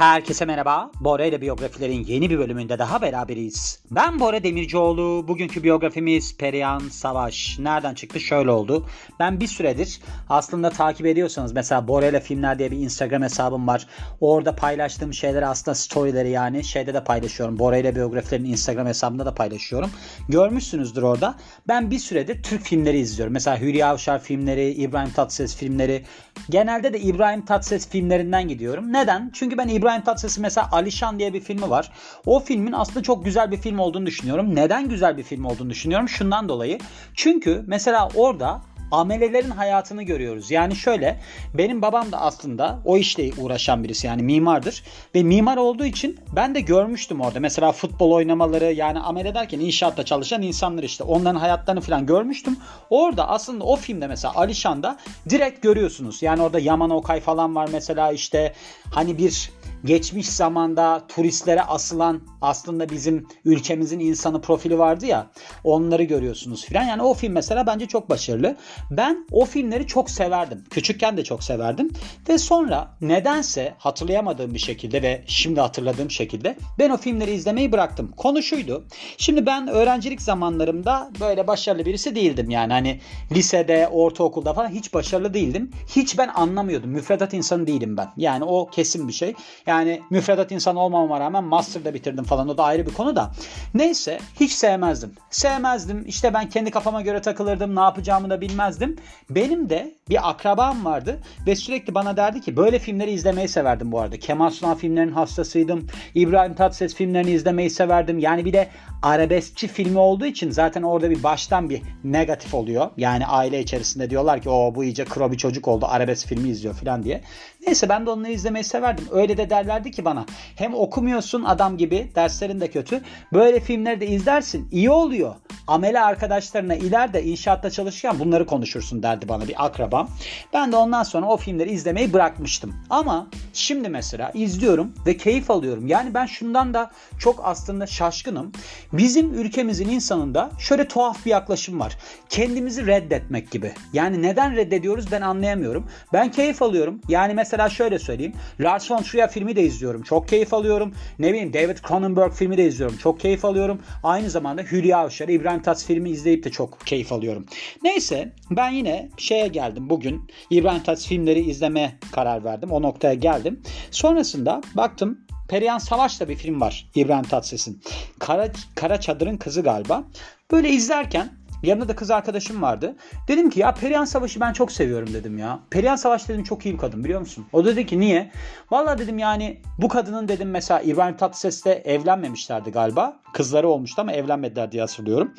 Herkese merhaba. Bora ile biyografilerin yeni bir bölümünde daha beraberiz. Ben Bora Demircioğlu. Bugünkü biyografimiz Perihan Savaş. Nereden çıktı? Şöyle oldu. Ben bir süredir aslında takip ediyorsanız mesela Bora ile Filmler diye bir Instagram hesabım var. Orada paylaştığım şeyleri aslında storyleri yani şeyde de paylaşıyorum. Bora ile biyografilerin Instagram hesabında da paylaşıyorum. Görmüşsünüzdür orada. Ben bir süredir Türk filmleri izliyorum. Mesela Hülya Avşar filmleri, İbrahim Tatlıses filmleri. Genelde de İbrahim Tatlıses filmlerinden gidiyorum. Neden? Çünkü ben İbrahim Tatlıses'in mesela Alişan diye bir filmi var. O filmin aslında çok güzel bir film olduğunu düşünüyorum. Neden güzel bir film olduğunu düşünüyorum? Şundan dolayı. Çünkü mesela orada amelelerin hayatını görüyoruz. Yani şöyle benim babam da aslında o işle uğraşan birisi yani mimardır ve mimar olduğu için ben de görmüştüm orada. Mesela futbol oynamaları yani amele derken inşaatta çalışan insanlar işte onların hayatlarını falan görmüştüm. Orada aslında o filmde mesela Alişan'da direkt görüyorsunuz. Yani orada Yaman Okay falan var mesela işte hani bir geçmiş zamanda turistlere asılan aslında bizim ülkemizin insanı profili vardı ya onları görüyorsunuz filan. Yani o film mesela bence çok başarılı. Ben o filmleri çok severdim. Küçükken de çok severdim. Ve sonra nedense hatırlayamadığım bir şekilde ve şimdi hatırladığım şekilde ben o filmleri izlemeyi bıraktım. Konu şuydu. Şimdi ben öğrencilik zamanlarımda böyle başarılı birisi değildim. Yani hani lisede, ortaokulda falan hiç başarılı değildim. Hiç ben anlamıyordum. Müfredat insanı değilim ben. Yani o kesin bir şey. Yani müfredat insanı olmamama rağmen master'da bitirdim falan. O da ayrı bir konu da. Neyse hiç sevmezdim. Sevmezdim. İşte ben kendi kafama göre takılırdım. Ne yapacağımı da bilmezdim. Benim de bir akrabam vardı ve sürekli bana derdi ki böyle filmleri izlemeyi severdim bu arada. Kemal Sunal filmlerinin hastasıydım. İbrahim Tatlıses filmlerini izlemeyi severdim. Yani bir de arabeskçi filmi olduğu için zaten orada bir baştan bir negatif oluyor. Yani aile içerisinde diyorlar ki o bu iyice kro bir çocuk oldu arabesk filmi izliyor falan diye. Neyse ben de onları izlemeyi severdim. Öyle de derlerdi ki bana hem okumuyorsun adam gibi derslerin de kötü. Böyle filmleri de izlersin iyi oluyor. Amele arkadaşlarına ileride inşaatta çalışırken bunları konuşursun derdi bana bir akrabam. Ben de ondan sonra o filmleri izlemeyi bırakmıştım. Ama şimdi mesela izliyorum ve keyif alıyorum. Yani ben şundan da çok aslında şaşkınım. Bizim ülkemizin insanında şöyle tuhaf bir yaklaşım var. Kendimizi reddetmek gibi. Yani neden reddediyoruz ben anlayamıyorum. Ben keyif alıyorum. Yani mesela şöyle söyleyeyim. Lars von Trier filmi de izliyorum. Çok keyif alıyorum. Ne bileyim David Cronenberg filmi de izliyorum. Çok keyif alıyorum. Aynı zamanda Hülya Avşar, İbrahim Tatlıses filmi izleyip de çok keyif alıyorum. Neyse ben yine şeye geldim bugün. İbrahim Tatlıses filmleri izlemeye karar verdim. O noktaya geldim. Sonrasında baktım Perihan Savaş'ta bir film var İbrahim Tatlıses'in. Kara, Kara Çadır'ın kızı galiba. Böyle izlerken Yanında da kız arkadaşım vardı. Dedim ki ya Perihan Savaş'ı ben çok seviyorum dedim ya. Perihan Savaş dedim çok iyi bir kadın biliyor musun? O dedi ki niye? Valla dedim yani bu kadının dedim mesela İbrahim Tatlıses'le evlenmemişlerdi galiba. Kızları olmuştu ama evlenmediler diye hatırlıyorum.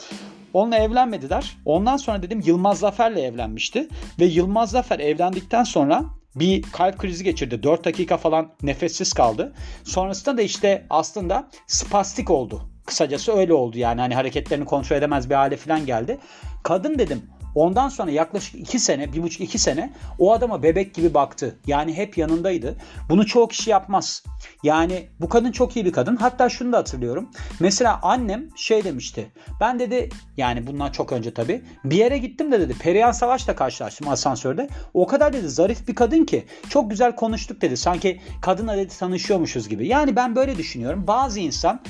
Onunla evlenmediler. Ondan sonra dedim Yılmaz Zafer'le evlenmişti. Ve Yılmaz Zafer evlendikten sonra bir kalp krizi geçirdi. 4 dakika falan nefessiz kaldı. Sonrasında da işte aslında spastik oldu. Kısacası öyle oldu yani hani hareketlerini kontrol edemez bir hale falan geldi. Kadın dedim Ondan sonra yaklaşık 2 sene, bir buçuk iki sene o adama bebek gibi baktı. Yani hep yanındaydı. Bunu çoğu kişi yapmaz. Yani bu kadın çok iyi bir kadın. Hatta şunu da hatırlıyorum. Mesela annem şey demişti. Ben dedi yani bundan çok önce tabii. Bir yere gittim de dedi. Perihan Savaş'la karşılaştım asansörde. O kadar dedi zarif bir kadın ki. Çok güzel konuştuk dedi. Sanki kadınla dedi tanışıyormuşuz gibi. Yani ben böyle düşünüyorum. Bazı insan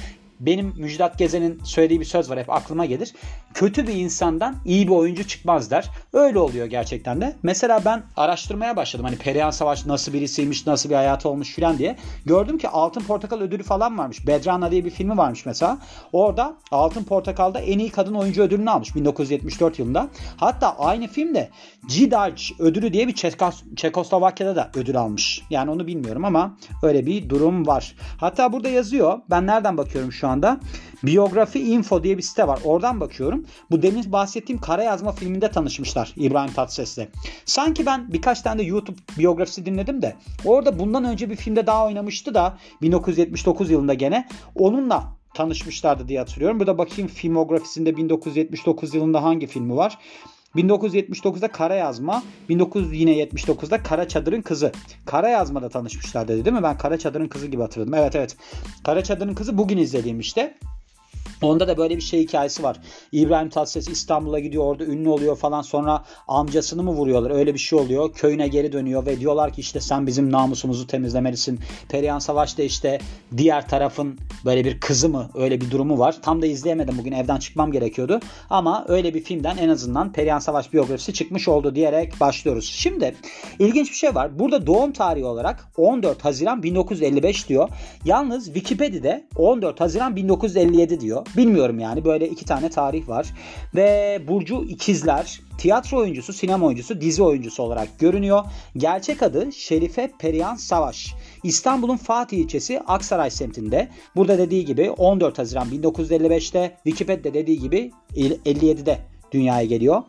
benim Müjdat Gezen'in söylediği bir söz var hep aklıma gelir. Kötü bir insandan iyi bir oyuncu çıkmaz der. Öyle oluyor gerçekten de. Mesela ben araştırmaya başladım. Hani Perihan Savaş nasıl birisiymiş, nasıl bir hayatı olmuş filan diye. Gördüm ki Altın Portakal ödülü falan varmış. Bedrana diye bir filmi varmış mesela. Orada Altın Portakal'da en iyi kadın oyuncu ödülünü almış 1974 yılında. Hatta aynı filmde Cidalc ödülü diye bir Çekos Çekoslovakya'da da ödül almış. Yani onu bilmiyorum ama öyle bir durum var. Hatta burada yazıyor. Ben nereden bakıyorum şu anda? Biyografi Info diye bir site var. Oradan bakıyorum. Bu demin bahsettiğim Kara Yazma filminde tanışmışlar İbrahim Tatlıses'le. Sanki ben birkaç tane de YouTube biyografisi dinledim de orada bundan önce bir filmde daha oynamıştı da 1979 yılında gene. Onunla tanışmışlardı diye hatırlıyorum. Burada bakayım filmografisinde 1979 yılında hangi filmi var? 1979'da Kara Yazma, 1979'da Kara Çadır'ın Kızı. Kara Yazma'da tanışmışlar dedi değil mi? Ben Kara Çadır'ın Kızı gibi hatırladım. Evet evet. Kara Çadır'ın Kızı bugün izlediğim işte. Onda da böyle bir şey hikayesi var. İbrahim Tatlıses İstanbul'a gidiyor orada ünlü oluyor falan sonra amcasını mı vuruyorlar öyle bir şey oluyor. Köyüne geri dönüyor ve diyorlar ki işte sen bizim namusumuzu temizlemelisin. Perihan Savaş da işte diğer tarafın böyle bir kızı mı öyle bir durumu var. Tam da izleyemedim bugün evden çıkmam gerekiyordu. Ama öyle bir filmden en azından Perihan Savaş biyografisi çıkmış oldu diyerek başlıyoruz. Şimdi ilginç bir şey var. Burada doğum tarihi olarak 14 Haziran 1955 diyor. Yalnız Wikipedia'da 14 Haziran 1957 diyor. Bilmiyorum yani böyle iki tane tarih var. Ve Burcu ikizler tiyatro oyuncusu, sinema oyuncusu, dizi oyuncusu olarak görünüyor. Gerçek adı Şerife Perihan Savaş. İstanbul'un Fatih ilçesi Aksaray semtinde. Burada dediği gibi 14 Haziran 1955'te, Wikipedia'da dediği gibi 57'de dünyaya geliyor.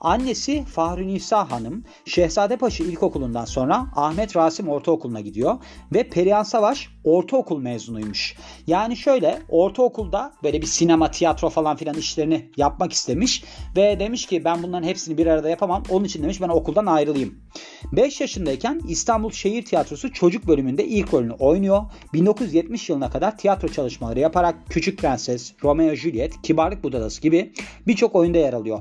Annesi Fahri Nisa Hanım Şehzadepaşa İlkokulu'ndan sonra Ahmet Rasim Ortaokulu'na gidiyor ve Perihan Savaş ortaokul mezunuymuş. Yani şöyle ortaokulda böyle bir sinema, tiyatro falan filan işlerini yapmak istemiş ve demiş ki ben bunların hepsini bir arada yapamam. Onun için demiş ben okuldan ayrılayım. 5 yaşındayken İstanbul Şehir Tiyatrosu çocuk bölümünde ilk rolünü oynuyor. 1970 yılına kadar tiyatro çalışmaları yaparak Küçük Prenses, Romeo Juliet, Kibarlık Budalası gibi birçok oyunda yer alıyor.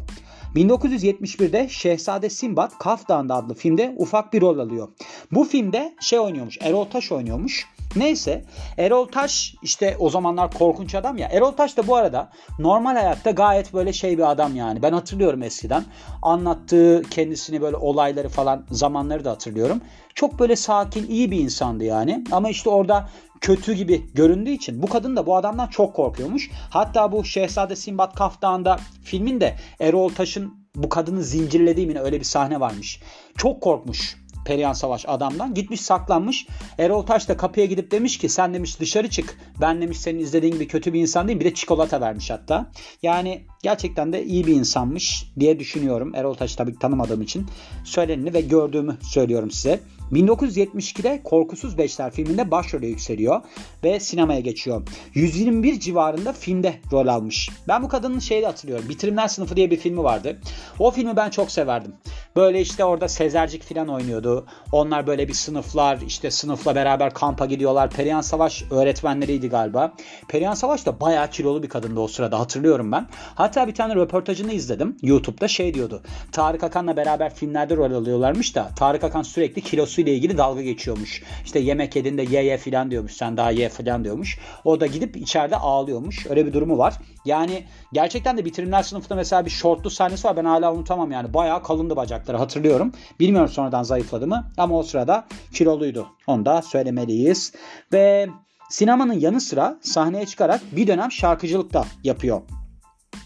1971'de Şehzade Simbat Kaf Dağı'nda adlı filmde ufak bir rol alıyor. Bu filmde şey oynuyormuş, Erol Taş oynuyormuş. Neyse Erol Taş işte o zamanlar korkunç adam ya. Erol Taş da bu arada normal hayatta gayet böyle şey bir adam yani. Ben hatırlıyorum eskiden. Anlattığı kendisini böyle olayları falan zamanları da hatırlıyorum. Çok böyle sakin iyi bir insandı yani. Ama işte orada kötü gibi göründüğü için bu kadın da bu adamdan çok korkuyormuş. Hatta bu Şehzade Simbat Kaftan'da filminde Erol Taş'ın bu kadını zincirlediği mi öyle bir sahne varmış. Çok korkmuş Perihan Savaş adamdan. Gitmiş saklanmış. Erol Taş da kapıya gidip demiş ki sen demiş dışarı çık. Ben demiş senin izlediğin gibi kötü bir insan değil. Bir de çikolata vermiş hatta. Yani gerçekten de iyi bir insanmış diye düşünüyorum. Erol Taş'ı tabii tanımadığım için söyleneni ve gördüğümü söylüyorum size. 1972'de Korkusuz Beşler filminde başrole yükseliyor ve sinemaya geçiyor. 121 civarında filmde rol almış. Ben bu kadının şeyi hatırlıyorum. Bitirimler Sınıfı diye bir filmi vardı. O filmi ben çok severdim. Böyle işte orada Sezercik falan oynuyordu. Onlar böyle bir sınıflar işte sınıfla beraber kampa gidiyorlar. Perihan Savaş öğretmenleriydi galiba. Perihan Savaş da bayağı kilolu bir kadındı o sırada hatırlıyorum ben. Hatta bir tane röportajını izledim. YouTube'da şey diyordu. Tarık Akan'la beraber filmlerde rol alıyorlarmış da Tarık Akan sürekli kilosuyla ilgili dalga geçiyormuş. İşte yemek yediğinde ye ye filan diyormuş. Sen daha ye filan diyormuş. O da gidip içeride ağlıyormuş. Öyle bir durumu var. Yani gerçekten de bitirimler sınıfında mesela bir şortlu sahnesi var. Ben hala unutamam yani. Bayağı kalındı bacakları hatırlıyorum. Bilmiyorum sonradan zayıfladı mı ama o sırada kiloluydu. Onu da söylemeliyiz. Ve sinemanın yanı sıra sahneye çıkarak bir dönem şarkıcılık da yapıyor.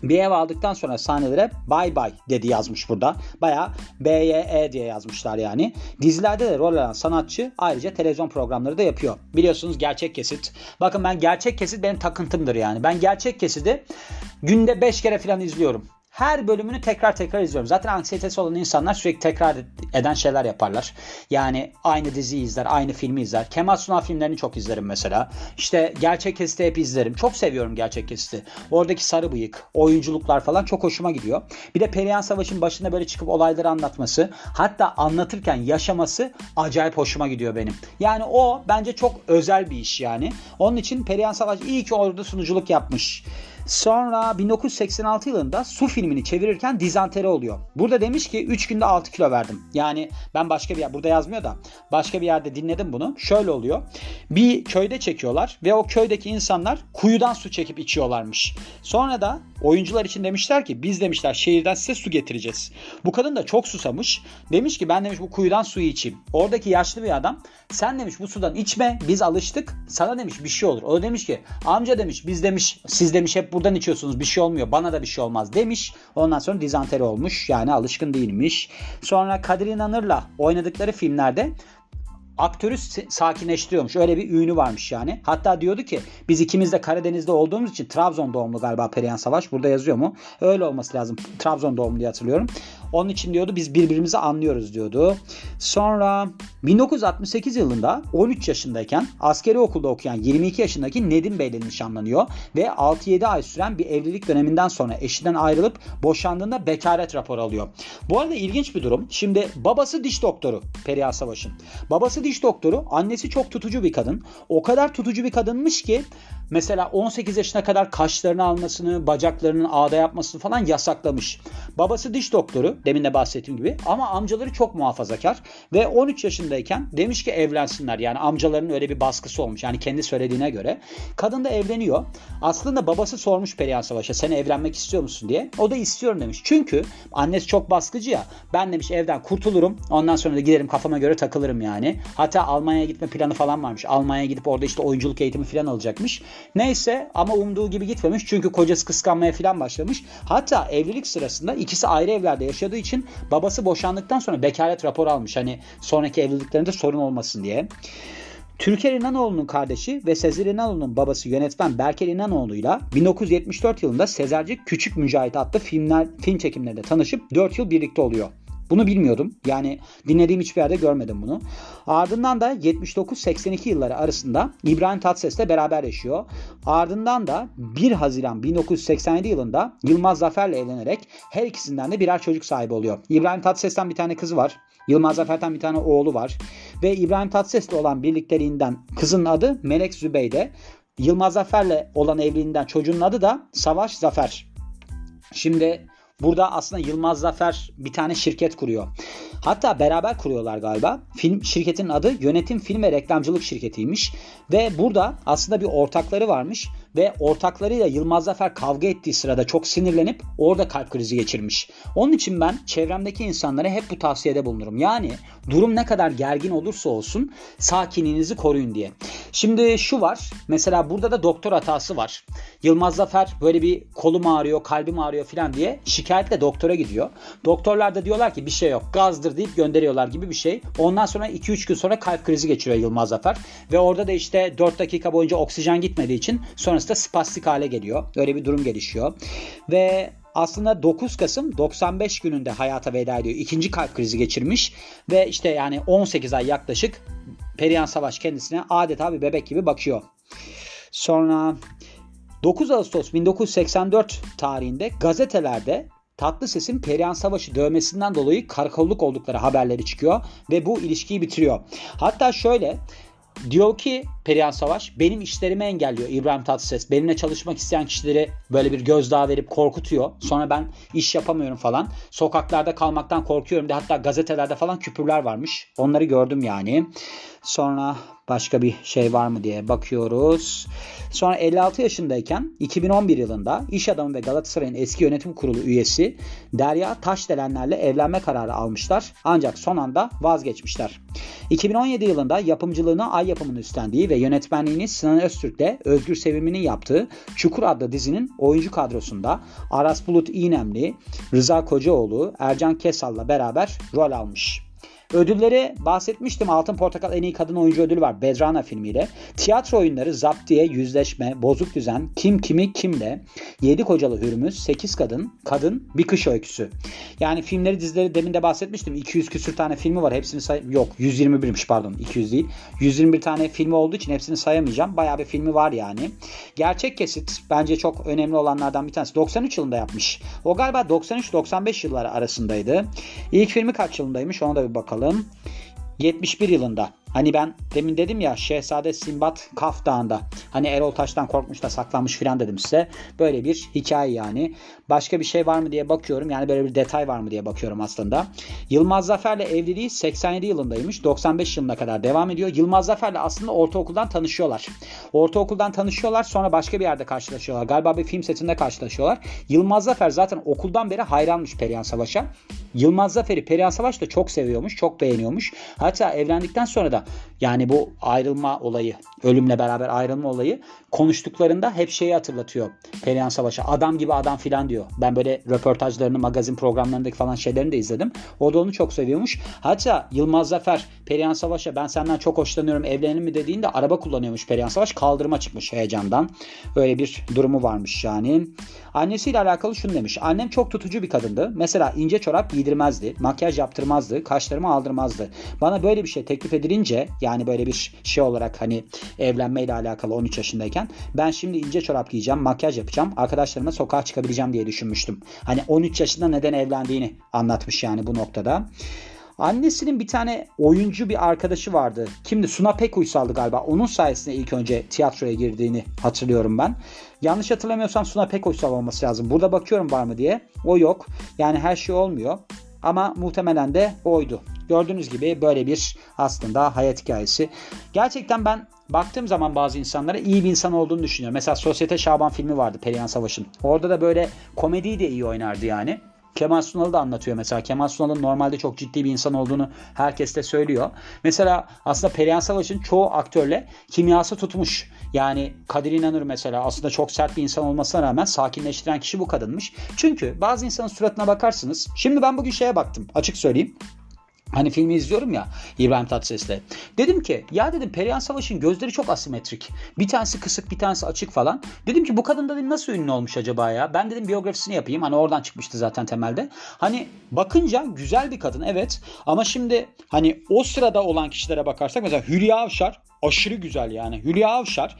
Bir ev aldıktan sonra sahnelere bye bye dedi yazmış burada. Baya BYE diye yazmışlar yani. Dizilerde de rol alan sanatçı ayrıca televizyon programları da yapıyor. Biliyorsunuz gerçek kesit. Bakın ben gerçek kesit benim takıntımdır yani. Ben gerçek kesidi günde 5 kere falan izliyorum her bölümünü tekrar tekrar izliyorum. Zaten anksiyetesi olan insanlar sürekli tekrar eden şeyler yaparlar. Yani aynı diziyi izler, aynı filmi izler. Kemal Sunal filmlerini çok izlerim mesela. İşte gerçek kesiti hep izlerim. Çok seviyorum gerçek kesiti. Oradaki sarı bıyık, oyunculuklar falan çok hoşuma gidiyor. Bir de Perihan Savaş'ın başında böyle çıkıp olayları anlatması, hatta anlatırken yaşaması acayip hoşuma gidiyor benim. Yani o bence çok özel bir iş yani. Onun için Perihan Savaş iyi ki orada sunuculuk yapmış. Sonra 1986 yılında Su filmini çevirirken dizanteri oluyor. Burada demiş ki 3 günde 6 kilo verdim. Yani ben başka bir yer burada yazmıyor da başka bir yerde dinledim bunu. Şöyle oluyor. Bir köyde çekiyorlar ve o köydeki insanlar kuyudan su çekip içiyorlarmış. Sonra da oyuncular için demişler ki biz demişler şehirden size su getireceğiz. Bu kadın da çok susamış. Demiş ki ben demiş bu kuyudan suyu içeyim. Oradaki yaşlı bir adam sen demiş bu sudan içme biz alıştık. Sana demiş bir şey olur. O da demiş ki amca demiş biz demiş siz demiş hep buradan içiyorsunuz bir şey olmuyor bana da bir şey olmaz demiş. Ondan sonra dizanteri olmuş yani alışkın değilmiş. Sonra Kadir İnanır'la oynadıkları filmlerde aktörü sakinleştiriyormuş. Öyle bir ünü varmış yani. Hatta diyordu ki biz ikimiz de Karadeniz'de olduğumuz için Trabzon doğumlu galiba Perihan Savaş. Burada yazıyor mu? Öyle olması lazım. Trabzon doğumlu hatırlıyorum. Onun için diyordu biz birbirimizi anlıyoruz diyordu. Sonra 1968 yılında 13 yaşındayken askeri okulda okuyan 22 yaşındaki Nedim Bey ile nişanlanıyor ve 6-7 ay süren bir evlilik döneminden sonra eşinden ayrılıp boşandığında bekaret raporu alıyor. Bu arada ilginç bir durum. Şimdi babası diş doktoru Perihan Savaş'ın. Babası diş doktoru, annesi çok tutucu bir kadın. O kadar tutucu bir kadınmış ki mesela 18 yaşına kadar kaşlarını almasını, bacaklarının ağda yapmasını falan yasaklamış. Babası diş doktoru demin de bahsettiğim gibi ama amcaları çok muhafazakar ve 13 yaşındayken demiş ki evlensinler. Yani amcaların öyle bir baskısı olmuş. Yani kendi söylediğine göre. Kadın da evleniyor. Aslında babası sormuş Perihan Savaş'a sen evlenmek istiyor musun diye. O da istiyorum demiş. Çünkü annesi çok baskıcı ya. Ben demiş evden kurtulurum. Ondan sonra da giderim kafama göre takılırım yani. Hatta Almanya'ya gitme planı falan varmış. Almanya'ya gidip orada işte oyunculuk eğitimi falan alacakmış. Neyse ama umduğu gibi gitmemiş. Çünkü kocası kıskanmaya falan başlamış. Hatta evlilik sırasında ikisi ayrı evlerde yaşadığı için babası boşandıktan sonra bekaret raporu almış. Hani sonraki evliliklerinde sorun olmasın diye. Türker İnanoğlu'nun kardeşi ve Sezer İnanoğlu'nun babası yönetmen Berker İnanoğlu'yla 1974 yılında Sezercik Küçük Mücahit adlı filmler, film çekimlerinde tanışıp 4 yıl birlikte oluyor. Bunu bilmiyordum. Yani dinlediğim hiçbir yerde görmedim bunu. Ardından da 79-82 yılları arasında İbrahim Tatlıses'le beraber yaşıyor. Ardından da 1 Haziran 1987 yılında Yılmaz Zafer'le evlenerek her ikisinden de birer çocuk sahibi oluyor. İbrahim Tatlıses'ten bir tane kızı var. Yılmaz Zafer'den bir tane oğlu var. Ve İbrahim Tatlıses'le olan birlikteliğinden kızın adı Melek Zübeyde. Yılmaz Zafer'le olan evliliğinden çocuğun adı da Savaş Zafer. Şimdi Burada aslında Yılmaz Zafer bir tane şirket kuruyor. Hatta beraber kuruyorlar galiba. Film şirketin adı Yönetim Film ve Reklamcılık Şirketi'ymiş. Ve burada aslında bir ortakları varmış ve ortaklarıyla Yılmaz Zafer kavga ettiği sırada çok sinirlenip orada kalp krizi geçirmiş. Onun için ben çevremdeki insanlara hep bu tavsiyede bulunurum. Yani durum ne kadar gergin olursa olsun sakinliğinizi koruyun diye. Şimdi şu var. Mesela burada da doktor hatası var. Yılmaz Zafer böyle bir kolum ağrıyor, kalbim ağrıyor falan diye şikayetle doktora gidiyor. Doktorlar da diyorlar ki bir şey yok gazdır deyip gönderiyorlar gibi bir şey. Ondan sonra 2-3 gün sonra kalp krizi geçiriyor Yılmaz Zafer. Ve orada da işte 4 dakika boyunca oksijen gitmediği için sonrasında spastik hale geliyor. Öyle bir durum gelişiyor. Ve aslında 9 Kasım 95 gününde hayata veda ediyor. İkinci kalp krizi geçirmiş ve işte yani 18 ay yaklaşık Perihan Savaş kendisine adeta bir bebek gibi bakıyor. Sonra 9 Ağustos 1984 tarihinde gazetelerde Tatlı Ses'in Perihan Savaş'ı dövmesinden dolayı karakolluk oldukları haberleri çıkıyor ve bu ilişkiyi bitiriyor. Hatta şöyle Diyor ki Perihan Savaş benim işlerimi engelliyor İbrahim Tatlıses. Benimle çalışmak isteyen kişileri böyle bir gözdağı verip korkutuyor. Sonra ben iş yapamıyorum falan. Sokaklarda kalmaktan korkuyorum de hatta gazetelerde falan küpürler varmış. Onları gördüm yani. Sonra başka bir şey var mı diye bakıyoruz. Sonra 56 yaşındayken 2011 yılında iş adamı ve Galatasaray'ın eski yönetim kurulu üyesi Derya Taşdelenlerle evlenme kararı almışlar. Ancak son anda vazgeçmişler. 2017 yılında yapımcılığını Ay yapımını üstlendiği ve yönetmenliğini Sinan Öztürk'le Özgür Sevimli'nin yaptığı Çukur adlı dizinin oyuncu kadrosunda Aras Bulut İğnemli, Rıza Kocaoğlu, Ercan Kesal'la beraber rol almış. Ödülleri bahsetmiştim. Altın Portakal en iyi kadın oyuncu ödülü var Bedrana filmiyle. Tiyatro oyunları Zaptiye, Yüzleşme, Bozuk Düzen, Kim Kimi Kimle, Yedi Kocalı Hürmüz, Sekiz Kadın, Kadın, Bir Kış Öyküsü. Yani filmleri dizileri demin de bahsetmiştim. 200 küsür tane filmi var. Hepsini say yok 121'miş pardon 200 değil. 121 tane filmi olduğu için hepsini sayamayacağım. Bayağı bir filmi var yani. Gerçek kesit bence çok önemli olanlardan bir tanesi. 93 yılında yapmış. O galiba 93-95 yılları arasındaydı. İlk filmi kaç yılındaymış ona da bir bakalım bakalım. 71 yılında Hani ben demin dedim ya Şehzade Simbat Kaf Dağı'nda hani Erol Taş'tan korkmuş da saklanmış filan dedim size. Böyle bir hikaye yani. Başka bir şey var mı diye bakıyorum. Yani böyle bir detay var mı diye bakıyorum aslında. Yılmaz Zafer'le evliliği 87 yılındaymış. 95 yılına kadar devam ediyor. Yılmaz Zafer'le aslında ortaokuldan tanışıyorlar. Ortaokuldan tanışıyorlar sonra başka bir yerde karşılaşıyorlar. Galiba bir film setinde karşılaşıyorlar. Yılmaz Zafer zaten okuldan beri hayranmış Perihan Savaş'a. Yılmaz Zafer'i Perihan Savaş da çok seviyormuş, çok beğeniyormuş. Hatta evlendikten sonra da yani bu ayrılma olayı, ölümle beraber ayrılma olayı konuştuklarında hep şeyi hatırlatıyor Perihan Savaş'a. Adam gibi adam filan diyor. Ben böyle röportajlarını, magazin programlarındaki falan şeylerini de izledim. O da onu çok seviyormuş. Hatta Yılmaz Zafer Perihan Savaş'a ben senden çok hoşlanıyorum evlenelim mi dediğinde araba kullanıyormuş Perihan Savaş. Kaldırıma çıkmış heyecandan. Öyle bir durumu varmış yani. Annesiyle alakalı şunu demiş. Annem çok tutucu bir kadındı. Mesela ince çorap giydirmezdi. Makyaj yaptırmazdı. Kaşlarımı aldırmazdı. Bana böyle bir şey teklif edilince yani böyle bir şey olarak hani evlenmeyle alakalı 13 yaşındayken ben şimdi ince çorap giyeceğim. Makyaj yapacağım. Arkadaşlarımla sokağa çıkabileceğim diye düşünmüştüm. Hani 13 yaşında neden evlendiğini anlatmış yani bu noktada. Annesinin bir tane oyuncu bir arkadaşı vardı. Kimdi? Suna Pek Uysal'dı galiba. Onun sayesinde ilk önce tiyatroya girdiğini hatırlıyorum ben. Yanlış hatırlamıyorsam Suna Pek Uysal olması lazım. Burada bakıyorum var mı diye. O yok. Yani her şey olmuyor. Ama muhtemelen de oydu. Gördüğünüz gibi böyle bir aslında hayat hikayesi. Gerçekten ben baktığım zaman bazı insanlara iyi bir insan olduğunu düşünüyorum. Mesela Sosyete Şaban filmi vardı Perihan Savaş'ın. Orada da böyle komediyi de iyi oynardı yani. Kemal Sunal'ı da anlatıyor mesela. Kemal Sunal'ın normalde çok ciddi bir insan olduğunu herkes de söylüyor. Mesela aslında Perihan Savaş'ın çoğu aktörle kimyası tutmuş. Yani Kadir İnanır mesela aslında çok sert bir insan olmasına rağmen sakinleştiren kişi bu kadınmış. Çünkü bazı insanın suratına bakarsınız. Şimdi ben bugün şeye baktım açık söyleyeyim. Hani filmi izliyorum ya İbrahim Tatlıses'le. Dedim ki ya dedim Perihan Savaş'ın gözleri çok asimetrik. Bir tanesi kısık bir tanesi açık falan. Dedim ki bu kadın dedim nasıl ünlü olmuş acaba ya? Ben dedim biyografisini yapayım. Hani oradan çıkmıştı zaten temelde. Hani bakınca güzel bir kadın evet. Ama şimdi hani o sırada olan kişilere bakarsak mesela Hülya Avşar aşırı güzel yani. Hülya Avşar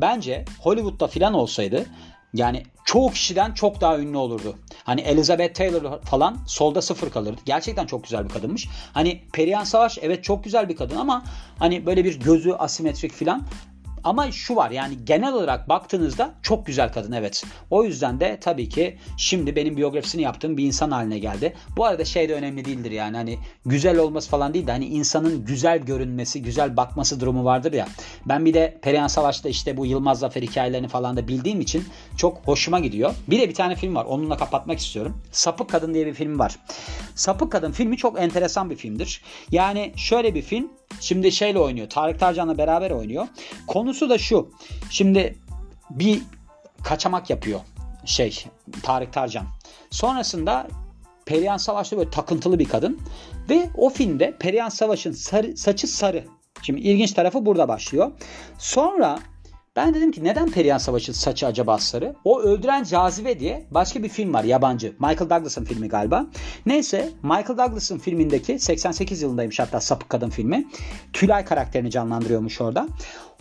bence Hollywood'da filan olsaydı yani çoğu kişiden çok daha ünlü olurdu. Hani Elizabeth Taylor falan solda sıfır kalırdı. Gerçekten çok güzel bir kadınmış. Hani Perihan Savaş evet çok güzel bir kadın ama hani böyle bir gözü asimetrik falan ama şu var yani genel olarak baktığınızda çok güzel kadın evet. O yüzden de tabii ki şimdi benim biyografisini yaptığım bir insan haline geldi. Bu arada şey de önemli değildir yani hani güzel olması falan değil de hani insanın güzel görünmesi, güzel bakması durumu vardır ya. Ben bir de Perihan Savaş'ta işte bu Yılmaz Zafer hikayelerini falan da bildiğim için çok hoşuma gidiyor. Bir de bir tane film var onunla kapatmak istiyorum. Sapık Kadın diye bir film var. Sapık Kadın filmi çok enteresan bir filmdir. Yani şöyle bir film Şimdi şeyle oynuyor. Tarık Tarcan'la beraber oynuyor. Konusu da şu. Şimdi bir kaçamak yapıyor şey Tarık Tarcan. Sonrasında Perihan Savaş'ta böyle takıntılı bir kadın ve o filmde Perihan Savaş'ın sarı, saçı sarı. Şimdi ilginç tarafı burada başlıyor. Sonra ben dedim ki neden Perihan Savaş'ın saçı acaba sarı? O Öldüren Cazibe diye başka bir film var yabancı. Michael Douglas'ın filmi galiba. Neyse Michael Douglas'ın filmindeki 88 yılındaymış hatta Sapık Kadın filmi. Tülay karakterini canlandırıyormuş orada.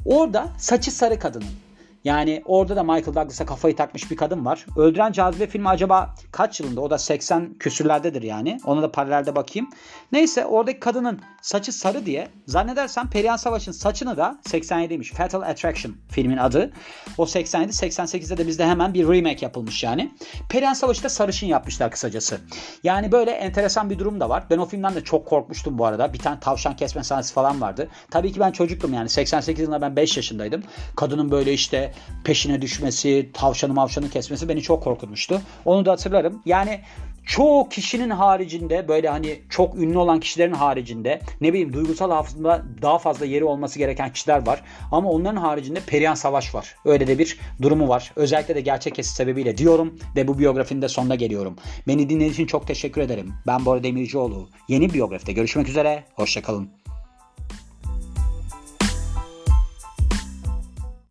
Orada saçı sarı kadının. Yani orada da Michael Douglas'a kafayı takmış bir kadın var. Öldüren Cazibe filmi acaba kaç yılında? O da 80 küsürlerdedir yani. Ona da paralelde bakayım. Neyse oradaki kadının saçı sarı diye zannedersem Perihan Savaş'ın saçını da 87'ymiş. Fatal Attraction filmin adı. O 87 88'de de bizde hemen bir remake yapılmış yani. Perihan Savaş'ı da sarışın yapmışlar kısacası. Yani böyle enteresan bir durum da var. Ben o filmden de çok korkmuştum bu arada. Bir tane tavşan kesme sahnesi falan vardı. Tabii ki ben çocuktum yani. 88 yılında ben 5 yaşındaydım. Kadının böyle işte peşine düşmesi, tavşanı mavşanı kesmesi beni çok korkutmuştu. Onu da hatırlarım. Yani çoğu kişinin haricinde böyle hani çok ünlü olan kişilerin haricinde ne bileyim duygusal hafızada daha fazla yeri olması gereken kişiler var. Ama onların haricinde Perihan Savaş var. Öyle de bir durumu var. Özellikle de gerçek kesit sebebiyle diyorum ve bu biyografinin de sonuna geliyorum. Beni dinlediğiniz için çok teşekkür ederim. Ben Bora Demircioğlu. Yeni biyografide görüşmek üzere. Hoşçakalın.